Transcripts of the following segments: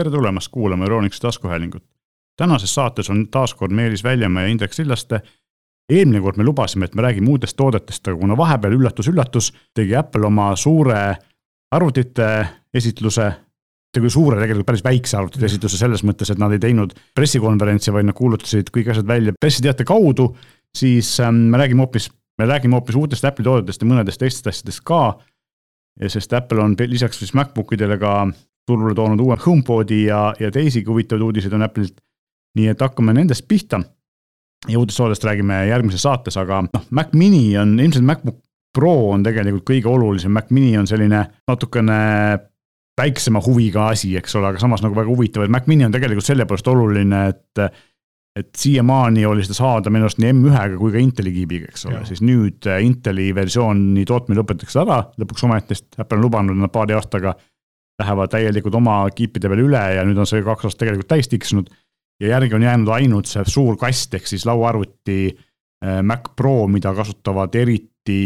tere tulemast kuulama Euroniksi taskuhäälingut. tänases saates on taas kord Meelis Väljamäe ja Indrek Sillaste. eelmine kord me lubasime, et me räägime uutest toodetest, aga kuna vahepeal üllatus-üllatus, tegi Apple oma suure arvutite esitluse tegi suure, tegelikult päris väikse arvutite esitluse selles mõttes, et nad ei teinud pressikonverentsi, vaid nad kuulutasid kõik asjad välja pressiteate kaudu, siis ähm, me räägime hoopis, me räägime hoopis uutest Apple'i toodetest ja mõnedest teistest asjadest ka. sest Apple on lisaks siis MacBook idele ka turule toonud uue HomePodi ja, ja teisigi huvitavaid uudiseid on Apple'ilt. nii et hakkame nendest pihta. ja uudistoodest räägime järgmises saates, aga noh, Mac mini on ilmselt MacBook Pro on tegelikult kõige olulisem, Mac mini on selline natukene väiksema huviga asi, eks ole, aga samas nagu väga huvitav, et Mac mini on tegelikult selle poolest oluline, et et siiamaani oli seda saada minu arust nii M1-ga kui ka Inteli kiibiga, eks ole, siis nüüd Inteli versiooni tootmine lõpetatakse ära lõpuks ometi, sest Apple on lubanud nad paari aastaga lähevad täielikult oma kiipide peale üle ja nüüd on see kaks aastat tegelikult täis tiksunud. ja järgi on jäänud ainult see suur kast ehk siis lauaarvuti Mac Pro, mida kasutavad eriti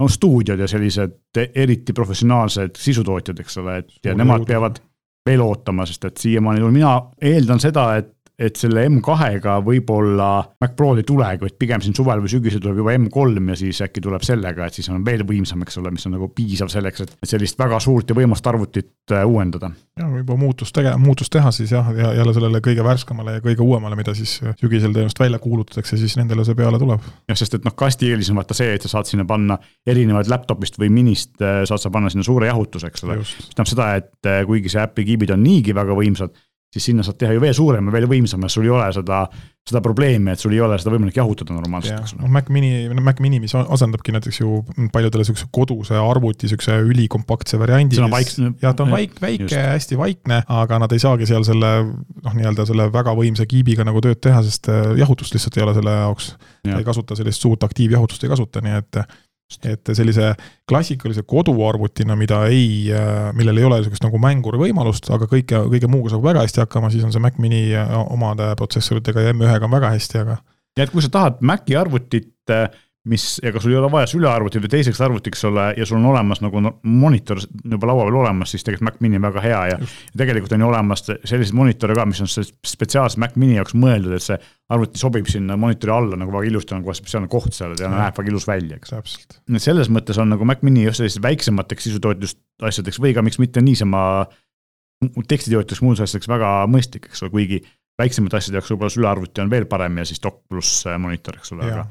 no stuudiod ja sellised eriti professionaalsed sisutootjad, eks ole, et ja nemad peavad veel ootama, sest et siiamaani, mina eeldan seda, et et selle M2-ga võib-olla Mac Prod ei tulegi, vaid pigem siin suvel või sügisel tuleb juba M3 ja siis äkki tuleb sellega, et siis on veel võimsam, eks ole, mis on nagu piisav selleks, et sellist väga suurt ja võimast arvutit äh, uuendada. ja juba muutust tege-, muutust teha siis jah, ja jälle sellele kõige värskemale ja kõige uuemale, mida siis sügisel tõenäoliselt välja kuulutatakse, siis nendele see peale tuleb. jah, sest et noh, kasti eelis on vaata see, et sa saad sinna panna erinevaid laptop'ist või minist äh, saad sa panna sinna suure jahutuse, eks ole. mis tähendab seda, et äh, kuigi see Apple'i kiibid on niigi väga võimsad siis sinna saad teha ju veel suurema, veel võimsama, sul ei ole seda, seda probleemi, et sul ei ole seda võimalik jahutada normaalselt, eks ole. noh, Mac mini, Mac mini, mis asendabki näiteks ju paljudele sihukese koduse arvuti sihukese ülikompaktse variandi. jah, ta on vaik-, väike, hästi vaikne, aga nad ei saagi seal selle noh, nii-öelda selle väga võimsa kiibiga nagu tööd teha, sest äh, jahutust lihtsalt ei ole selle jaoks ja.. ei kasuta sellist suurt aktiivjahutust ei kasuta, nii et et sellise klassikalise koduarvutina, mida ei, millel ei ole niisugust nagu mänguri võimalust, aga kõike, kõige muuga saab väga hästi hakkama, siis on see Mac mini omade protsessoritega ja M1-ga on väga hästi, aga. ja et kui sa tahad Maci arvutit mis, ega sul ei ole vaja sülearvutit või teiseks arvutiks olla ja sul on olemas nagu no, monitor juba laua peal olemas, siis tegelikult Mac mini on väga hea ja, ja tegelikult on ju olemas selliseid monitore ka, mis on spetsiaalselt Mac mini jaoks mõeldud, et see arvuti sobib sinna monitori alla nagu väga ilusti, on kohe spetsiaalne koht seal ja näeb väga ilus välja, eks. nii et selles mõttes on nagu Mac mini just selliseks väiksemateks sisutootjust asjadeks või ka miks mitte niisama tekstitootjaks, muus asjadeks väga mõistlik, eks ole, kuigi väiksemate asjade jaoks võib-olla sülearvuti on veel parem ja siis dok pluss monitor, eks ole, aga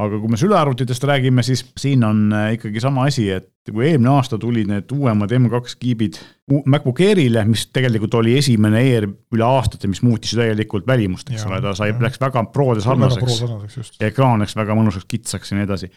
aga kui me sülearvutitest räägime, siis siin on äh, ikkagi sama asi, et kui eelmine aasta tulid need uuemad M2 kiibid MacBook Airile, mis tegelikult oli esimene Air üle aastate, mis muutis täielikult välimust, eks ole, ta sai, läks väga Prode sarnaseks. ekraan läks väga mõnusaks kitsaks ja nii edasi.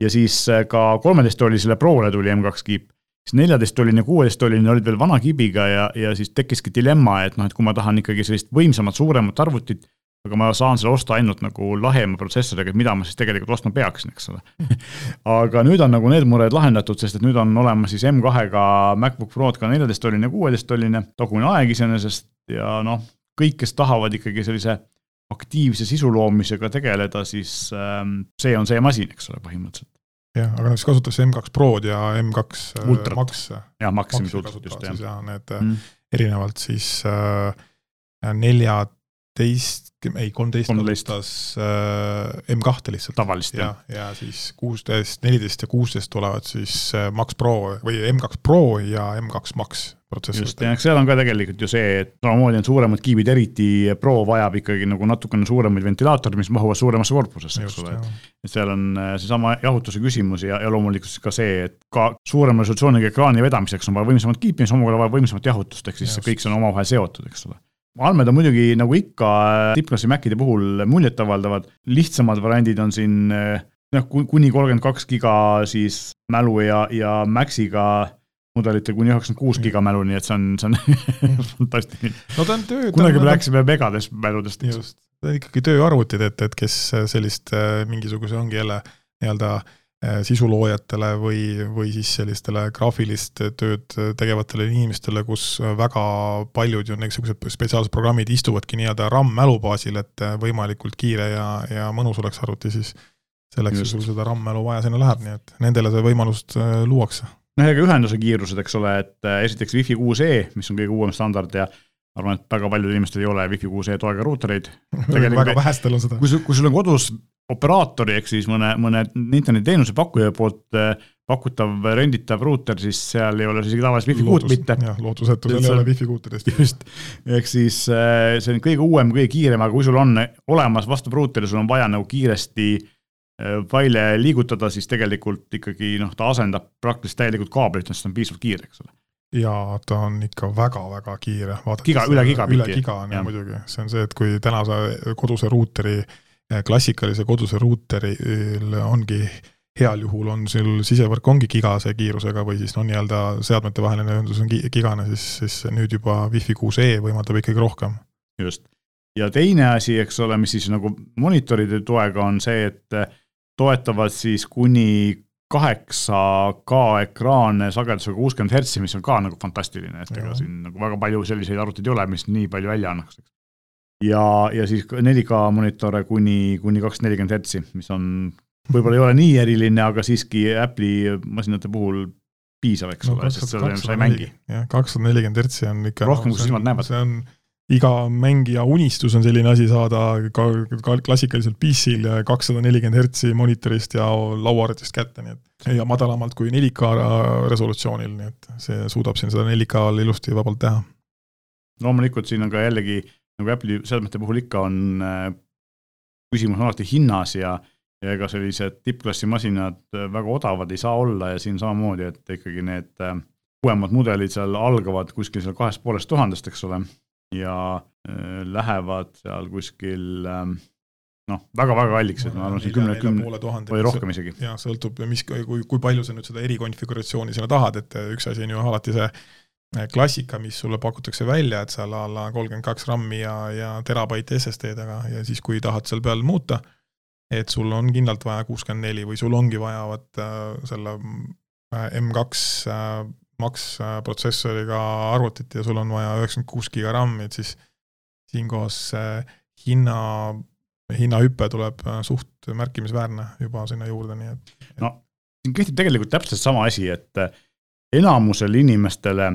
ja siis äh, ka kolmeteist oli selle Prole tuli M2 kiip. Siis neljateisttolline, kuueteisttolline olid veel vana kibiga ja, ja siis tekkiski dilemma, et noh, et kui ma tahan ikkagi sellist võimsamat, suuremat arvutit aga ma saan selle osta ainult nagu lahema protsessoriga, et mida ma siis tegelikult ostma peaksin, eks ole aga nüüd on nagu need mured lahendatud, sest et nüüd on olemas siis M2-ga MacBook Prod ka neljateisttolline, kuueteisttolline, tagumine aeg iseenesest ja noh, kõik, kes tahavad ikkagi sellise aktiivse sisu loomisega tegeleda, siis ähm, see on see masin, eks ole, põhimõtteliselt jah, aga näiteks kasutatakse M2 Prod ja M2 äh, Ultrat. Max. jah, Maximi Ultrat just jah. ja need mm. erinevalt siis äh, neljateist ei, kolmteist kasutas äh, M2-e lihtsalt. tavalist ja, ja siis kuusteist, neliteist ja kuusteist tulevad siis äh, Max Pro või M2 Pro ja M2 Max protsessorid. just, ja seal on ka tegelikult ju see, et samamoodi on suuremad kiibid, eriti Pro vajab ikkagi nagu natukene suuremaid ventilaatoreid, mis mahuvad suuremasse korpusesse, eks ole. et seal on äh, seesama jahutuse küsimus ja, ja loomulikult ka see, et ka suurema resolutsiooniga ekraani vedamiseks on vaja võimsamat kiipi, mis omakorda vajab võimsamat jahutust, ehk siis just. kõik see on omavahel seotud, eks ole andmed on muidugi nagu ikka tippklassi Macide puhul muljetavaldavad, lihtsamad variandid on siin noh, kuni kolmkümmend kaks giga siis mälu ja, ja Maxiga mudelitel kuni üheksakümmend kuus giga mälu, nii et see on, see on fantastiline. no ta on töö. kunagi me rääkisime megades mäludest. just, ta on ikkagi tööarvutid, et, et kes sellist äh, mingisuguse ongi jälle nii-öelda Äh, sisuloojatele või, või siis sellistele graafilist tööd tegevatele inimestele, kus väga paljud ju niisugused spetsiaalsed programmid istuvadki nii-öelda RAM-mälu baasil, et võimalikult kiire ja, ja mõnus oleks arvuti, siis selleks ju sul seda RAM-mälu vaja sinna läheb, nii et nendele see võimalus äh, luuakse. noh, ega ühenduse kiirused, eks ole, et äh, esiteks Wi-Fi 6E, mis on kõige uuem standard ja arvan, et väga paljudel inimestel ei ole Wi-Fi kuus E toega ruutereid. väga vähestel on seda. kui sul, kui sul on kodus operaatori ehk siis mõne, mõne internetiteenuse pakkuja poolt äh, pakutav renditav ruuter, siis seal ei ole isegi tavalist wifi kuut mitte. jah, lootusetusel ei ole wifi kuute tõesti. just, ehk siis äh, see on kõige uuem, kõige kiirem, aga kui sul on olemas vastav ruuter ja sul on vaja nagu kiiresti äh, faile liigutada, siis tegelikult ikkagi noh, ta asendab praktiliselt täielikult kaablit, sest ta on piisavalt kiire, eks ole ja ta on ikka väga-väga kiire. giga, üle gigabitti. üle giga on ju muidugi, see on see, et kui tänase koduse ruuteri äh, klassikalise koduse ruuteril ongi heal juhul on sul sisevõrk ongi gigase kiirusega või siis no nii-öelda seadmetevaheline ühendus on gigane, siis, siis nüüd juba Wi-Fi kuus E võimaldab ikkagi rohkem. just, ja teine asi, eks ole, mis siis nagu monitoride toega on see, et toetavad siis kuni kaheksa K ekraane sagedusega kuuskümmend hertsi, mis on ka nagu fantastiline, et ega siin nagu väga palju selliseid arvuteid ei ole, mis nii palju välja annaks, eks ja, ja siis 4K monitore kuni, kuni kakssada nelikümmend hertsi, mis on, võib-olla ei ole nii eriline, aga siiski Apple'i masinate puhul piisav, eks no, ole, sest selle sa ei mängi. jah, kakssada nelikümmend hertsi on ikka rohkem no,, kui silmad näevad. see on iga mängija unistus on selline asi saada ka, ka klassikaliselt PC-l kakssada nelikümmend hertsi monitorist ja lauaarvutist kätte, nii et ja madalamalt kui 4K resolutsioonil, nii et see suudab siin seda 4K-l ilusti vabalt teha. loomulikult siin on ka jällegi nagu Apple'i seadmete puhul ikka on äh, küsimus on alati hinnas ja, ja ega sellised tippklassi masinad äh, väga odavad ei saa olla ja siin samamoodi, et ikkagi need äh, uuemad mudelid seal algavad kuskil seal kahest poolest tuhandest, eks ole, ja lähevad seal kuskil ähm, noh, väga-väga kalliks, et ma arvan, siin kümne, kümne või rohkem isegi. jah, sõltub, mis, kui, kui palju sa nüüd seda erikonfiguratsiooni sinna tahad, et üks asi on ju alati see klassika, mis sulle pakutakse välja, et seal a la kolmkümmend kaks RAM-i ja, ja terabaiti SSD-d, aga, ja siis, kui tahad seal peal muuta, et sul on kindlalt vaja kuuskümmend neli või sul ongi vaja vot äh, selle äh, M2 äh, Max protsessoriga arvutit ja sul on vaja üheksakümmend kuus giga RAM-i, et siis siinkohas hinna, hinnahüpe tuleb suht märkimisväärne juba sinna juurde, nii et. no siin kehtib tegelikult täpselt sama asi, et enamusele inimestele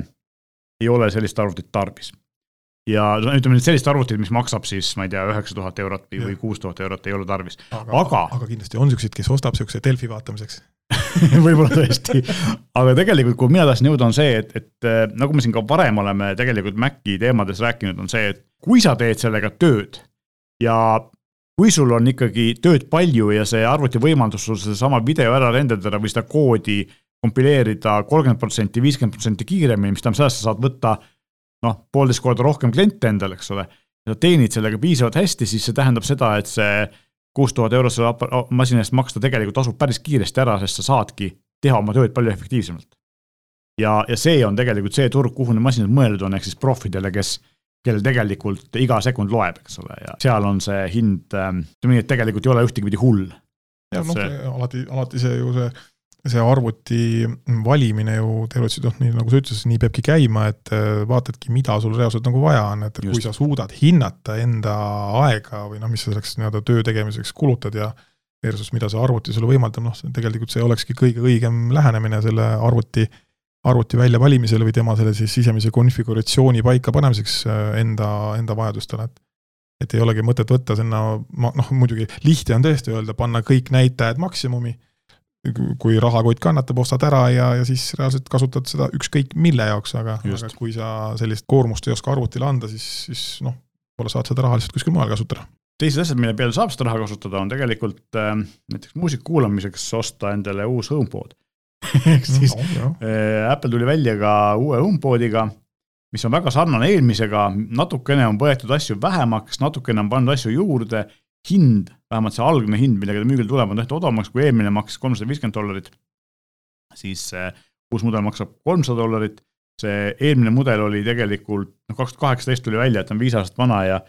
ei ole sellist arvutit tarvis. ja ütleme nüüd sellist arvutit, mis maksab siis, ma ei tea, üheksa tuhat eurot või, või kuus tuhat eurot ei ole tarvis, aga, aga. aga kindlasti on siukseid, kes ostab siukse Delfi vaatamiseks võib-olla tõesti, aga tegelikult, kuhu mina tahtsin jõuda, on see, et, et äh, nagu me siin ka varem oleme tegelikult Maci teemades rääkinud, on see, et kui sa teed sellega tööd ja kui sul on ikkagi tööd palju ja see arvuti võimaldus sul sedasama video ära renderdada või seda koodi kompileerida kolmkümmend protsenti, viiskümmend protsenti kiiremini, mis tähendab seda, et sa saad võtta noh, poolteist korda rohkem kliente endale, eks ole, ja teenid sellega piisavalt hästi, siis see tähendab seda, et see kuus tuhat eurot selle masina eest maksta tegelikult tasub päris kiiresti ära, sest sa saadki teha oma tööd palju efektiivsemalt. ja, ja see on tegelikult see turg, kuhu need masinad mõeldud on, ehk siis profidele, kes, kellel tegelikult iga sekund loeb, eks ole, ja seal on see hind, ähm, ütleme nii, et tegelikult ei ole ühtegi pidi hull. jah, noh, alati, alati see ju see see arvuti valimine ju teoreetiliselt noh, nii nagu sa ütlesid, nii peabki käima, et äh, vaatadki, mida sul reaalselt nagu vaja on, et, et Just. kui sa suudad hinnata enda aega või noh, mis sa selleks nii-öelda töö tegemiseks kulutad ja versus mida see arvuti sulle võimaldab, noh, tegelikult see olekski kõige õigem lähenemine selle arvuti, arvuti väljavalimisele või tema selle siis sisemise konfiguratsiooni paikapanemiseks äh, enda, enda vajadustele, et et ei olegi mõtet võtta sinna, ma noh, muidugi lihtne on tõesti öelda, panna kõik näitajad maksimumi kui rahakott kannatab, ostad ära ja, ja siis reaalselt kasutad seda ükskõik mille jaoks, aga, aga kui sa sellist koormust ei oska arvutile anda, siis, siis noh, võib-olla saad seda raha lihtsalt kuskil mujal kasutada. teised asjad, mille peale saab seda raha kasutada, on tegelikult äh, näiteks muusika kuulamiseks osta endale uus HomePod ehk siis no, äh, Apple tuli välja ka uue HomePodiga, mis on väga sarnane eelmisega, natukene on võetud asju vähemaks, natukene on pandud asju juurde hind, vähemalt see algne hind, millega ta müügile tuleb, on tehtud odavamaks, kui eelmine maksis kolmsada viiskümmend dollarit. siis see uus mudel maksab kolmsada dollarit, see eelmine mudel oli tegelikult, noh, kaks tuhat kaheksateist tuli välja, et ta on viis aastat vana ja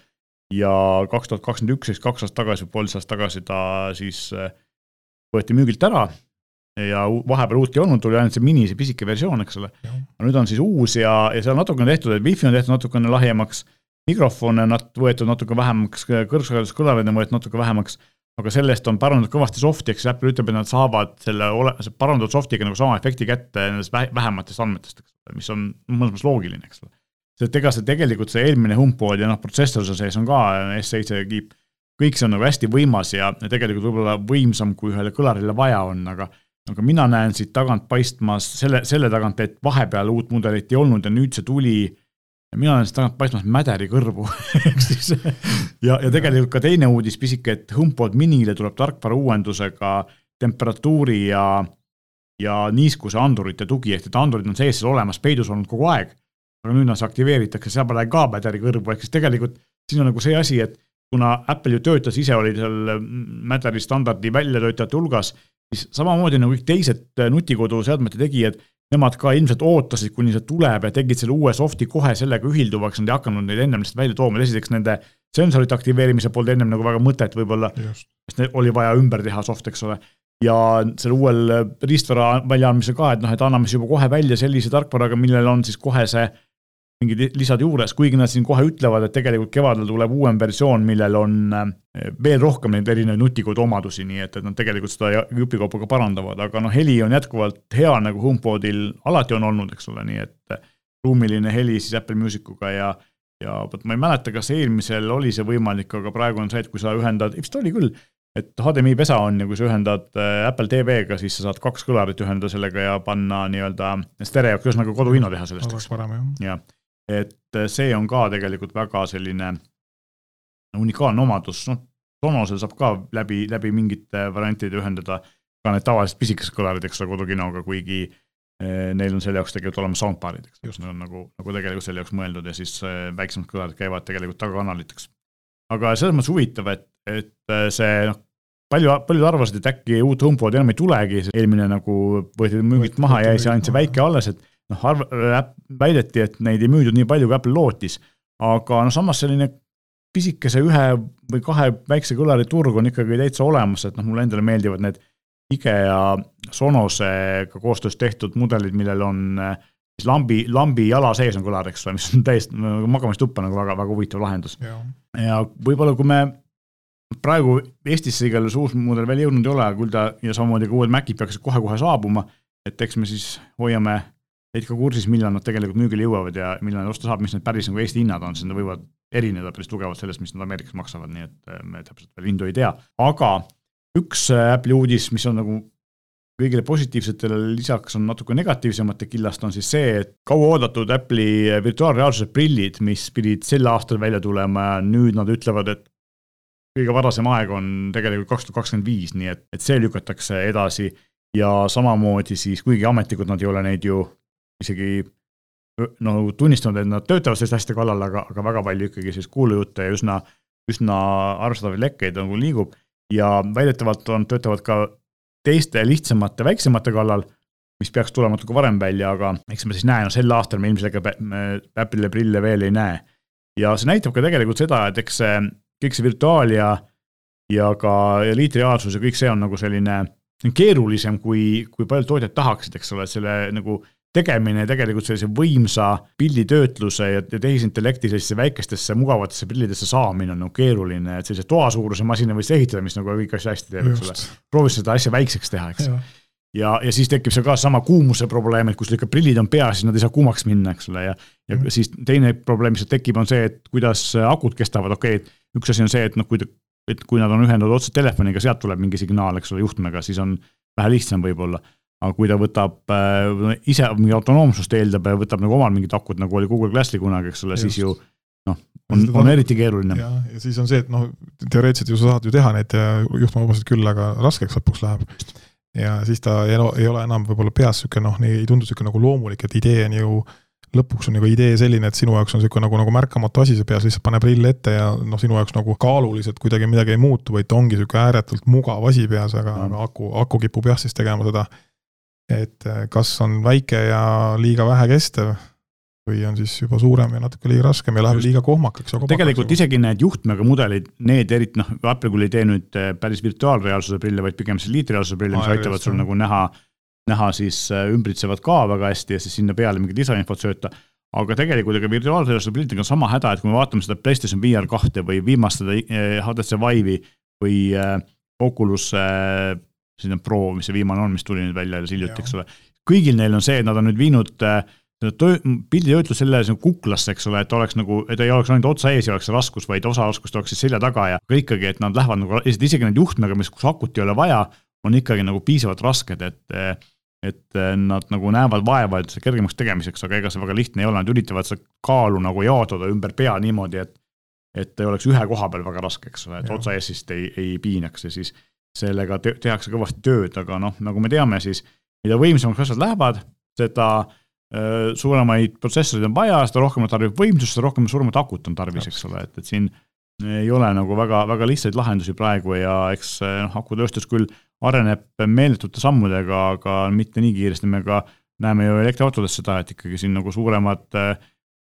ja kaks tuhat kakskümmend üks, siis kaks aastat tagasi, poolteist aastat tagasi ta siis äh, võeti müügilt ära ja vahepeal uut ei olnud, tuli ainult see mini, see pisike versioon, eks ole. nüüd on siis uus ja, ja seal natukene tehtud, et wifi on tehtud natukene lahjemaks mikrofone on nat-, võetud natuke vähemaks, kõrgsageduskõlareid on võetud natuke vähemaks, aga sellest on parandatud kõvasti soft'i, ehk siis Apple ütleb, et nad saavad selle ole-, parandatud soft'iga nagu sama efekti kätte nendest vähematest andmetest, eks ole, mis on mõnes mõttes loogiline, eks ole. sest ega see tegelikult see eelmine HomePod ja noh, protsessoruse sees on ka S7 kiip, kõik see on nagu hästi võimas ja tegelikult võib-olla võimsam, kui ühele kõlarile vaja on, aga aga mina näen siit tagant paistmas selle, selle tagant, et vahepeal uut mudelit ei olnud ja nüüd see tuli mina olen siit tagant paistmas mäderi kõrvu. Ehk siis ja, ja tegelikult ka teine uudis pisike, et HomePod minile tuleb tarkvara uuendusega temperatuuri ja, ja niiskuse andurite tugi, ehk et andurid on sees seal olemas, peidus olnud kogu aeg. aga nüüd nad aktiveeritakse, seal peale ka mäderi kõrvu, ehk siis tegelikult siin on nagu see asi, et kuna Apple ju töötas, ise oli seal mäderi standardi väljatöötajate hulgas, siis samamoodi nagu kõik teised nutikoduseadmete tegijad nemad ka ilmselt ootasid, kuni see tuleb ja tegid selle uue soft'i kohe sellega ühilduvaks, nad ei hakanud neid ennem lihtsalt välja tooma, esiteks nende sensorite aktiveerimise polnud ennem nagu väga mõtet võib-olla, sest oli vaja ümber teha soft, eks ole. ja selle uuel riistvara väljaandmisel ka, et noh, et anname siis juba kohe välja sellise tarkvaraga, millel on siis kohe see mingid lisad juures, kuigi nad siin kohe ütlevad, et tegelikult kevadel tuleb uuem versioon, millel on eh, veel rohkem neid erinevaid nutikodu omadusi, nii et, et nad tegelikult seda jupikaupa ka parandavad, aga noh, heli on jätkuvalt hea, nagu HomePodil alati on olnud, eks ole, nii et ruumiline heli siis Apple Musicuga ja ja vot ma ei mäleta, kas eelmisel oli see võimalik, aga praegu on see, et kui sa ühendad, vist oli küll, et HDMI pesa on ja kui sa ühendad eh, Apple TV-ga, siis sa saad kaks kõlarit ühendada sellega ja panna nii-öelda stereoks, ühesõnaga koduvino teha sellest. oleks parem jah. jah et äh, see on ka tegelikult väga selline unikaalne omadus, noh, Sonosel saab ka läbi, läbi mingite variantide ühendada ka need tavalised pisikesed kõlarid, eks ole, kodukinoga, kuigi eh, neil on selle jaoks tegelikult olemas soundbar'id, eks, just. Need on nagu, nagu tegelikult selle jaoks mõeldud ja siis eh, väiksemad kõlarid käivad tegelikult tagakanaliteks. aga selles mõttes huvitav, et, et see noh, palju, paljud arvasid, et äkki uut HomePodi enam ei tulegi, eelmine nagu võeti müügilt maha, jäi see ainult see väike alles, et noh, arv-, väideti, et neid ei müüdud nii palju, kui Apple lootis, aga noh, samas selline pisikese ühe või kahe väikse kõlari turg on ikkagi täitsa olemas, et noh, mulle endale meeldivad need IKEA Sonosega koostöös tehtud mudelid, millel on siis lambi, lambi jala sees on kõlar, eks ole, mis on täiesti magamistuppa nagu väga, väga huvitav lahendus. ja võib-olla, kui me praegu Eestisse igal juhul uus mudel veel jõudnud ei ole, küll ta ja samamoodi ka uued Macid peaksid kohe-kohe saabuma, et eks me siis hoiame teid ka kursis, millal nad tegelikult müügile jõuavad ja millal nad osta saab, mis need päris nagu Eesti hinnad on, sest nad võivad erineda päris tugevalt sellest, mis nad Ameerikas maksavad, nii et äh, me täpselt veel hindu ei tea, aga üks äh, Apple'i uudis, mis on nagu kõigile positiivsetele lisaks on natuke negatiivsemate killast, on siis see, et kauaoodatud Apple'i äh, virtuaalreaalsuse prillid, mis pidid sel aastal välja tulema ja nüüd nad ütlevad, et kõige varasem aeg on tegelikult kaks tuhat kakskümmend viis, nii et, et see lükatakse edasi. Ja samamoodi siis, kuigi ametlikult nad ei ole neid ju isegi no tunnistanud, et nad töötavad selliste asjade kallal, aga, aga väga palju ikkagi siis kuulujutte ja üsna, üsna arvestavaid lekkeid nagu liigub ja väidetavalt on, töötavad ka teiste lihtsamate, väiksemate kallal, mis peaks tulema natuke varem välja, aga eks me siis näe, no sel aastal me ilmselgelt Apple'ile prille veel ei näe. ja see näitab ka tegelikult seda, et eks see, kõik see virtuaal ja, ja ka eliitreaalsus ja kõik see on nagu selline keerulisem, kui, kui paljud tootjad tahaksid, eks ole, selle nagu tegemine tegelikult sellise võimsa pilditöötluse ja, tehisintellekti sellisesse väikestesse mugavatesse prillidesse saamine on nagu keeruline, et sellise toasuuruse masina võis ehitada, mis nagu kõiki asju hästi teeb, eks ole. proovis seda asja väikseks teha, eks. ja, ja siis tekib seal ka sama kuumuse probleem, et kui sul ikka prillid on peas, siis nad ei saa kuumaks minna, eks ole, ja ja mm. siis teine probleem, mis seal tekib, on see, et kuidas akud kestavad, okei okay,, üks asi on see, et noh, kui et kui nad on ühendatud otse telefoniga, sealt tuleb mingi signaal, eks ole, juhtmega, siis on vähe lihtsam võib-olla aga kui ta võtab äh, ise mingi autonoomsust eeldab ja võtab nagu omal mingid akud, nagu oli Google Glassi kunagi, eks ole, siis ju noh, on, on eriti keeruline. ja, ja siis on see, et noh, teoreetiliselt ju sa saad ju teha neid juhtmevabasid küll, aga raskeks lõpuks läheb. ja siis ta ei, ei ole enam võib-olla peas niisugune noh, ei tundu niisugune nagu loomulik, et idee on ju lõpuks on ju ka idee selline, et sinu jaoks on niisugune nagu, nagu märkamatu asi, sa peas lihtsalt pane prill ette ja noh, sinu jaoks nagu kaaluliselt kuidagi midagi ei muutu, vaid ta ongi niisugune ääretult mugav asi peas, aga, aga aku, aku kipub jah siis tegema seda et äh, kas on väike ja liiga vähe kestev või on siis juba suurem ja natuke liiga raskem ja läheb liiga kohmakaks ja kohmakaks. tegelikult isegi need juhtmega mudelid, need eriti noh, Apple küll ei tee nüüd äh, päris virtuaalreaalsuse prille, vaid pigem siis liitreaalsuse prille, mis aitavad sul nagu näha, näha siis äh, ümbritsevat ka väga hästi ja siis sinna peale mingit lisainfot sööta. aga tegelikult ega virtuaalreaalsuse prillidega on sama häda, et kui me vaatame seda PlayStation VR kahte või viimast seda HTC Vive'i või Oculus on Pro, mis see viimane on, mis tuli nüüd välja alles hiljuti, eks ole. kõigil neil on see, et nad on nüüd viinud äh, töö, pilditöötlus selle nagu kuklasse, eks ole, et oleks nagu, et ei oleks ainult otsa ees ja oleks see raskus, vaid osa raskust oleks siis selja taga ja aga ikkagi, et nad lähevad nagu, isegi need juhtmega, mis, kus akut ei ole vaja, on ikkagi nagu piisavalt rasked, et et nad nagu näevad vaeva üldse kergemaks tegemiseks, aga ega see väga lihtne ei ole, nad üritavad seda kaalu nagu jaotada ümber pea niimoodi, et et ei oleks ühe koha peal väga raske, eks ole, et otsa ees siis ei, ei piinaks ja siis sellega te tehakse kõvasti tööd, aga noh, nagu me teame, siis mida võimsamaks asjad lähevad, seda äh, suuremaid protsessoreid on vaja, seda rohkem tarbib võimsust, seda rohkem suuremat akut on tarvis, eks ole, et, et siin ei ole nagu väga, väga lihtsaid lahendusi praegu ja eks noh, akutööstus küll areneb meeletute sammudega, aga mitte nii kiiresti, me ka näeme ju elektriautodes seda, et ikkagi siin nagu suuremad äh,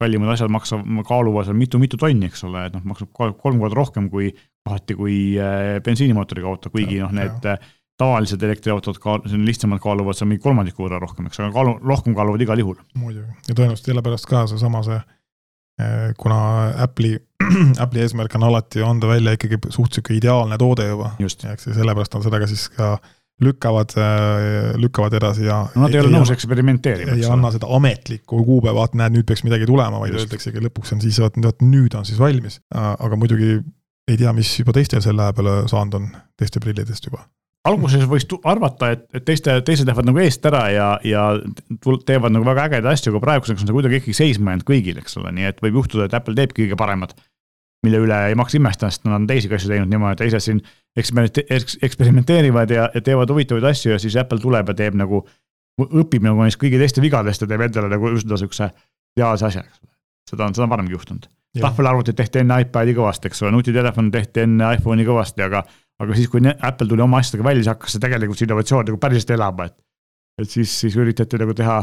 kallimad asjad maksavad, kaaluvad seal mitu-mitu tonni, eks ole, et noh, maksab kolm korda rohkem kui kohati kui äh, bensiinimootoriga auto, kuigi noh, need ja. Äh, tavalised elektriautod ka, lihtsamalt kaaluvad seal mingi kolmandiku võrra rohkem, eks, aga kaalu, rohkem kaaluvad igal juhul. muidugi, ja tõenäoliselt sellepärast ka seesama see, kuna Apple'i Apple'i eesmärk on alati anda välja ikkagi suht sihuke ideaalne toode juba. eks ja sellepärast on seda ka siis ka äh, lükkavad edasi ja. no nad ei ole nõus eksperimenteerima. ei anna seda ametlikku kuupäeva, et näed, nüüd peaks midagi tulema, vaid öeldaksegi lõpuks on siis, vot nüüd on siis valmis. aga muidugi ei tea, mis juba teistel selle aja peale saanud on, teiste prillidest juba alguses võiks arvata, et, et teiste, teised lähevad nagu eest ära ja, ja teevad nagu väga ägedaid asju, aga praeguseks on see kuidagi ikkagi seisma jäänud kõigil, eks ole, nii et võib juhtuda, et Apple teebki kõige paremad mille üle ei maksa imestada, sest nad on teisigi asju teinud niimoodi, teised siin eksperimenteerivad ja, ja teevad huvitavaid asju ja siis Apple tuleb ja teeb nagu, õpib nagu neist kõigi teiste vigadest ja teeb endale nagu just sihukese ideaalse asja, eks ole. seda on, seda on varemgi juhtunud. tahvelarvutid tehti enne iPadi kõvasti, eks ole, nutitelefon tehti enne iPhone'i kõvasti, aga, aga siis, kui Apple tuli oma asjadega välja, siis hakkas see tegelikult see innovatsioon nagu päriselt elama, et. et siis, siis üritati nagu teha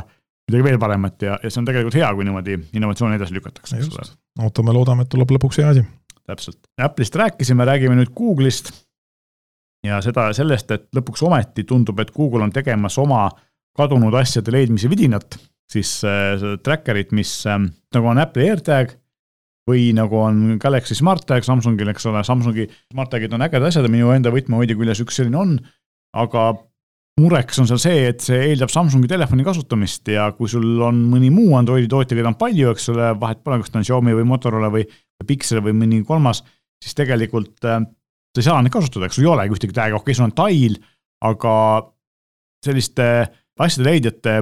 midagi veel paremat ja, ja see on tegelikult hea, kui niimoodi innovatsiooni edasi lükatakse, eks ole. ootame, loodame, et tuleb lõpuks hea asi. täpselt, Apple'ist rääkisime, räägime nüüd Google'ist. ja seda sellest, et lõpuks ometi tundub, et Google on tegemas oma kadunud asjade leidmise vidinat, siis äh, tracker'id, mis äh, nagu on Apple'i AirTag või nagu on Galaxy SmartTag Samsungil, eks ole, Samsungi SmartTagid on ägedad asjad ja minu enda võtmehoidja küljes üks selline on, aga mureks on seal see, et see eeldab Samsungi telefoni kasutamist ja kui sul on mõni muu Androidi tootja, keda on palju, eks ole, vahet pole, kas ta on Xiaomi või Motorola või Pixel või mõni kolmas, siis tegelikult äh, sa ei saa neid kasutada, eks sul ei olegi ühtegi tag'i, okei okay,, sul on Tile, aga selliste asjade leidjate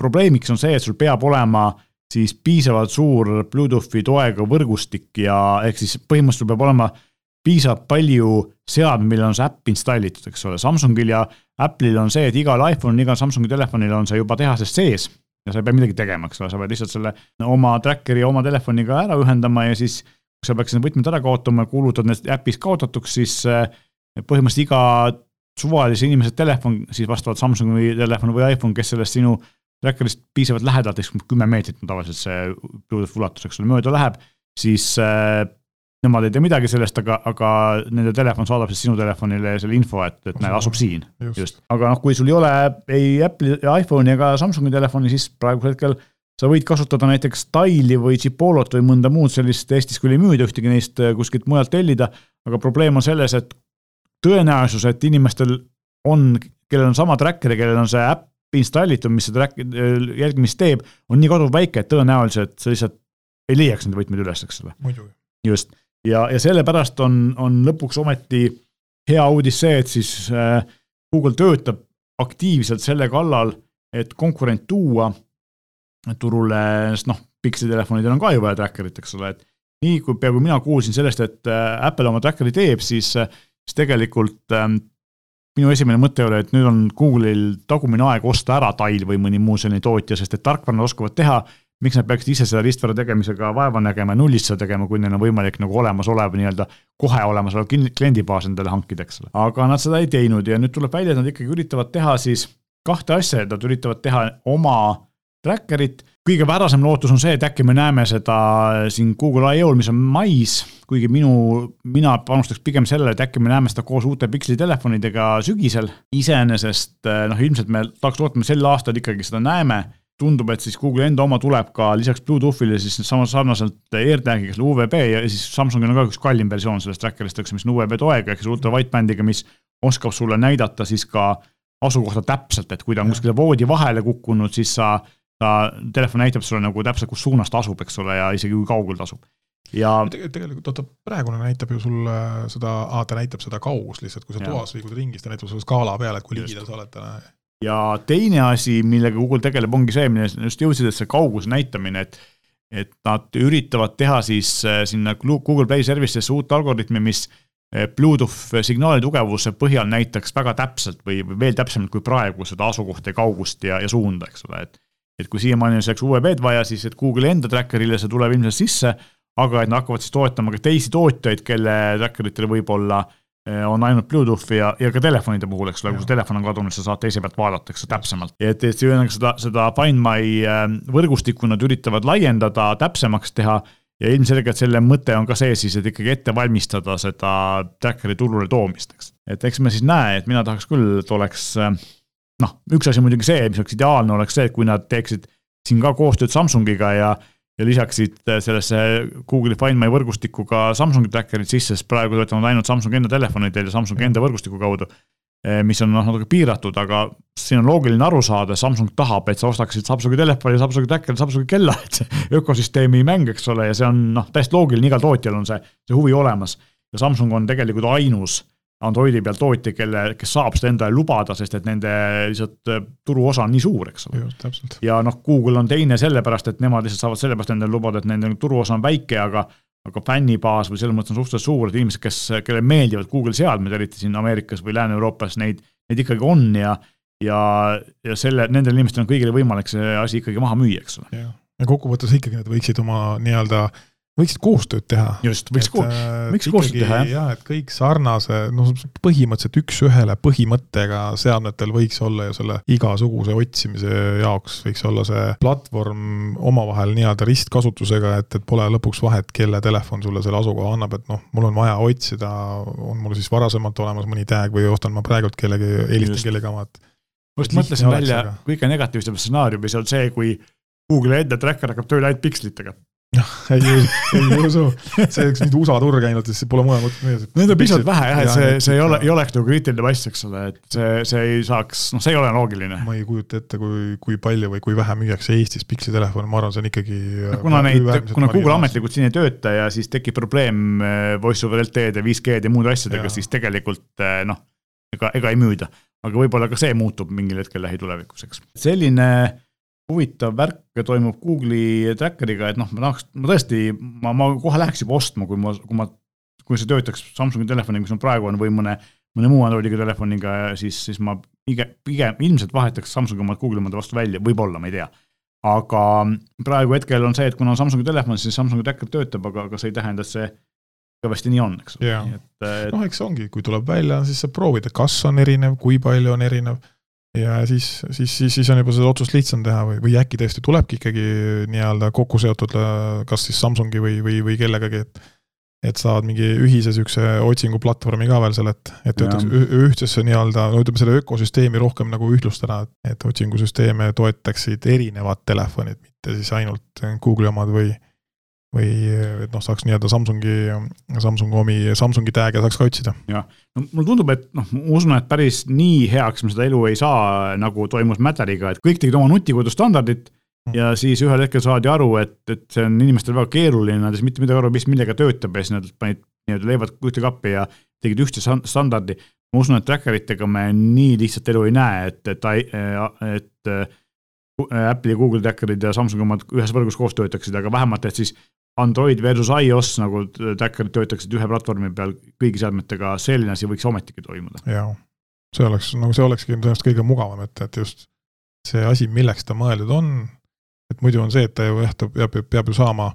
probleemiks on see, et sul peab olema siis piisavalt suur Bluetoothi toega võrgustik ja ehk siis põhimõtteliselt peab olema piisavalt palju seadmeid, millel on see äpp installitud, eks ole, Samsungil ja Apple'il on see, et igal iPhone'il, igal Samsungi telefonil on see juba tehases sees ja sa ei pea midagi tegema, eks ole, sa pead lihtsalt selle oma tracker'i oma telefoniga ära ühendama ja siis kui sa peaks need võtmed ära kaotama ja kuulutad need äpis kaotatuks, siis eh, põhimõtteliselt iga suvalise inimese telefon, siis vastavalt Samsungi telefon või iPhone, kes sellest sinu tracker'ist piisavalt lähedalt, eks kümme meetrit on tavaliselt see Bluetooth ulatus, eks ole, mööda läheb, siis äh, nemad ei tea midagi sellest, aga, aga nende telefon saadab siis sinu telefonile selle info, et, et näed, asub siin. just, just., aga noh, kui sul ei ole ei Apple'i iPhone'i ega Samsungi telefoni, siis praegusel hetkel sa võid kasutada näiteks Tile'i või Chipolot või mõnda muud sellist, Eestis küll ei müüda ühtegi neist äh, kuskilt mujalt tellida, aga probleem on selles, et tõenäosus, et inimestel on, kellel on sama tracker ja kellel on see äpp installitud, mis seda track, äh, jälgimist teeb, on nii kaduvväike, et tõenäoliselt sa lihtsalt ei leiaks neid võtmeid üles, eks ole. just ja, ja sellepärast on, on lõpuks ometi hea uudis see, et siis äh, Google töötab aktiivselt selle kallal, et konkurent tuua turule, sest noh, pikseltelefonidel on ka ju vaja tracker'it, eks ole, et nii kui peaaegu mina kuulsin sellest, et äh, Apple oma tracker'i teeb, siis, siis tegelikult ähm, minu esimene mõte oli, et nüüd on Google'il tagumine aeg osta ära Tile või mõni muu selline tootja, sest et tarkvara nad oskavad teha miks nad peaksid ise seda ristvara tegemisega vaeva nägema ja nullist seda tegema, kui neil on võimalik nagu olemasolev nii-öelda kohe olemasolev kliendibaas endale hankida, eks ole. aga nad seda ei teinud ja nüüd tuleb välja, et nad ikkagi üritavad teha siis kahte asja, et nad üritavad teha oma tracker'it, kõige värasem lootus on see, et äkki me näeme seda siin Google I.O.-l, mis on mais, kuigi minu, mina panustaks pigem sellele, et äkki me näeme seda koos uute Pixeli telefonidega sügisel. iseenesest noh, ilmselt me tahaks loota, me sel aastal ikkagi seda näeme tundub, et siis Google'i enda oma tuleb ka lisaks Bluetoothile siis sama sarnaselt AirTagiga selle UVB ja siis Samsungil on ka üks kallim versioon sellest tracker'ist, eks, mis on UVB toega siis ultra wideband'iga, mis oskab sulle näidata siis ka asukohta täpselt, et kui ta on kuskile voodi vahele kukkunud, siis sa ta, telefon näitab sulle nagu täpselt, kus suunas ta asub, eks ole, ja isegi kui kaugel ta asub. ja tegelikult, oota, praegune näitab ju sulle seda, ta näitab seda kaugust lihtsalt, kui sa toas liigud ringi, siis ta näitab sulle skaala peal, et kui ligidal sa oled täna. Ja teine asi, millega Google tegeleb, ongi see, millest just jõudsid, et see kauguse näitamine, et et nad üritavad teha siis äh, sinna Google Play service'isse uut algoritmi, mis Eh, Bluetooth signaali tugevuse põhjal näitaks väga täpselt või veel täpsemalt kui praegu seda asukohta ja kaugust ja, ja suunda, eks ole, et. et kui siiamaani on selleks UWB-d vaja, siis et Google'i enda tracker'ile see tuleb ilmselt sisse, aga et nad hakkavad siis toetama ka teisi tootjaid, kelle tracker itel võib-olla eh, on ainult Bluetoothi ja, ja ka telefonide puhul, eks ole, kui su telefon on kadunud, sa saad teise pealt vaadata, eks täpsemalt. et, et ühesõnaga seda, seda Find My eh, võrgustikku nad üritavad laiendada, täpsemaks teha ja ilmselgelt selle mõte on ka see siis, et ikkagi ette valmistada seda tracker'i turule toomist, eks. et eks me siis näe, et mina tahaks küll, et oleks noh, üks asi muidugi see, mis oleks ideaalne, oleks see, et kui nad teeksid siin ka koostööd Samsungiga ja ja lisaksid sellesse Google'i Find My võrgustikku ka Samsungi tracker'id sisse, sest praegu töötavad ainult Samsungi enda telefonidel ja Samsungi enda võrgustiku kaudu Eh, mis on noh, natuke piiratud, aga siin on loogiline aru saada, Samsung tahab, et sa ostaksid Samsungi telefoni, Samsungi trackeri, Samsungi kella, et see ökosüsteemi mäng, eks ole, ja see on noh, täiesti loogiline, igal tootjal on see, see huvi olemas. ja Samsung on tegelikult ainus Androidi peal tootja, kelle, kes saab seda endale lubada, sest et nende lihtsalt eh, turuosa on nii suur, eks ole. ja noh, Google on teine sellepärast, et nemad lihtsalt saavad sellepärast endale lubada, et nende turuosa on väike, aga aga fännibaas või selles mõttes on suhteliselt suur, et inimesed, kes, kellele meeldivad Google seadmed, eriti siin Ameerikas või Lääne-Euroopas, neid, neid ikkagi on ja ja, ja selle, nendel inimestel on kõigile võimalik see asi ikkagi maha müüa, eks ole. ja kokkuvõttes ikkagi nad võiksid oma nii-öelda äh, võiksid koostööd teha. just, võiks koos, äh, võiks koostööd teha, jah. jaa, et kõik sarnase, noh, põhimõtteliselt üks-ühele põhimõttega seadmetel võiks olla ju selle igasuguse otsimise jaoks võiks olla see platvorm omavahel nii-öelda ristkasutusega, et, et pole lõpuks vahet, kelle telefon sulle selle asukoha annab, et noh, mul on vaja otsida, on mul siis varasemalt olemas mõni tag või ostan ma praegult kellegi, helistan kellegi oma, et ma just mõtlesin välja kõige negatiivsem stsenaarium, mis on see, kui Google'i enda tracker hakkab tööle ainult pikslitega noh, ei, ei usu, see oleks nüüd USA turg ainult, siis pole mujal mõtet müüa. Neid on piisavalt vähe jah, et see, see ei ole, ei oleks nagu kriitiline mass, eks ole, et see, see ei saaks, noh, see ei ole loogiline. ma ei kujuta ette, kui, kui palju või kui vähe müüakse Eestis Pixi telefone, ma arvan, see on ikkagi no,. kuna neid, kuna Google ametlikult siin ei tööta ja siis tekib probleem äh, voice over LTE-d ja 5G-d ja muude asjadega, siis tegelikult äh, noh, ega, ega ei müüda. aga võib-olla ka see muutub mingil hetkel lähitulevikus, eks. selline huvitav värk toimub Google'i tracker'iga, et noh, ma tahaks, ma tõesti, ma, ma kohe läheks juba ostma, kui ma, kui ma, kui see töötaks Samsungi telefoniga, mis mul praegu on, või mõne, mõne muu Androidiga telefoniga, siis, siis ma pigem, pigem ilmselt vahetaks Samsungi omad Google'i omade vastu välja, võib-olla, ma ei tea. aga praegu hetkel on see, et kuna on Samsungi telefon, siis Samsungi tracker töötab, aga, aga see ei tähenda, et see kõvasti nii on, eks ole. Noh, eks ongi, kui tuleb välja, siis saab proovida, kas on erinev, kui palju on erinev ja siis, siis, siis, siis on juba seda otsust lihtsam teha või, või äkki tõesti tulebki ikkagi nii-öelda kokku seotud kas siis Samsungi või, või, või kellegagi, et et saavad mingi ühise niisuguse otsinguplatvormi ka veel seal, et, et töötaks ühtsesse nii-öelda, no ütleme, selle ökosüsteemi rohkem nagu ühtlustada, et otsingusüsteeme toetaksid erinevad telefonid, mitte siis ainult Google'i omad või või et noh, saaks nii-öelda Samsungi, Samsungi omi, Samsungi tag'e saaks ka otsida. jah, no mulle tundub, et noh, ma usun, et päris nii heaks me seda elu ei saa, nagu toimus Matteriga, et kõik tegid oma nutikoodustandardit mm. ja siis ühel hetkel saadi aru, et, et see on inimestel väga keeruline, nad ei saa mitte midagi aru, mis millega töötab ja siis nad panid nii-öelda leivad ühte kappi ja tegid ühtse standardi. ma usun, et tracker itega me nii lihtsalt elu ei näe, et, et, et, et Apple'i ja Google tracker'id ja Samsungi omad ühes võrgus koos töötaksid, aga vähemalt, et siis Android versus iOS nagu tracker'id töötaksid ühe platvormi peal kõigi seadmetega, selline asi võiks ometigi toimuda. jaa, see oleks, nagu see olekski tõenäoliselt kõige mugavam, et, et just see asi, milleks ta mõeldud on, et muidu on see, et ta ju jah, ta peab, peab ju saama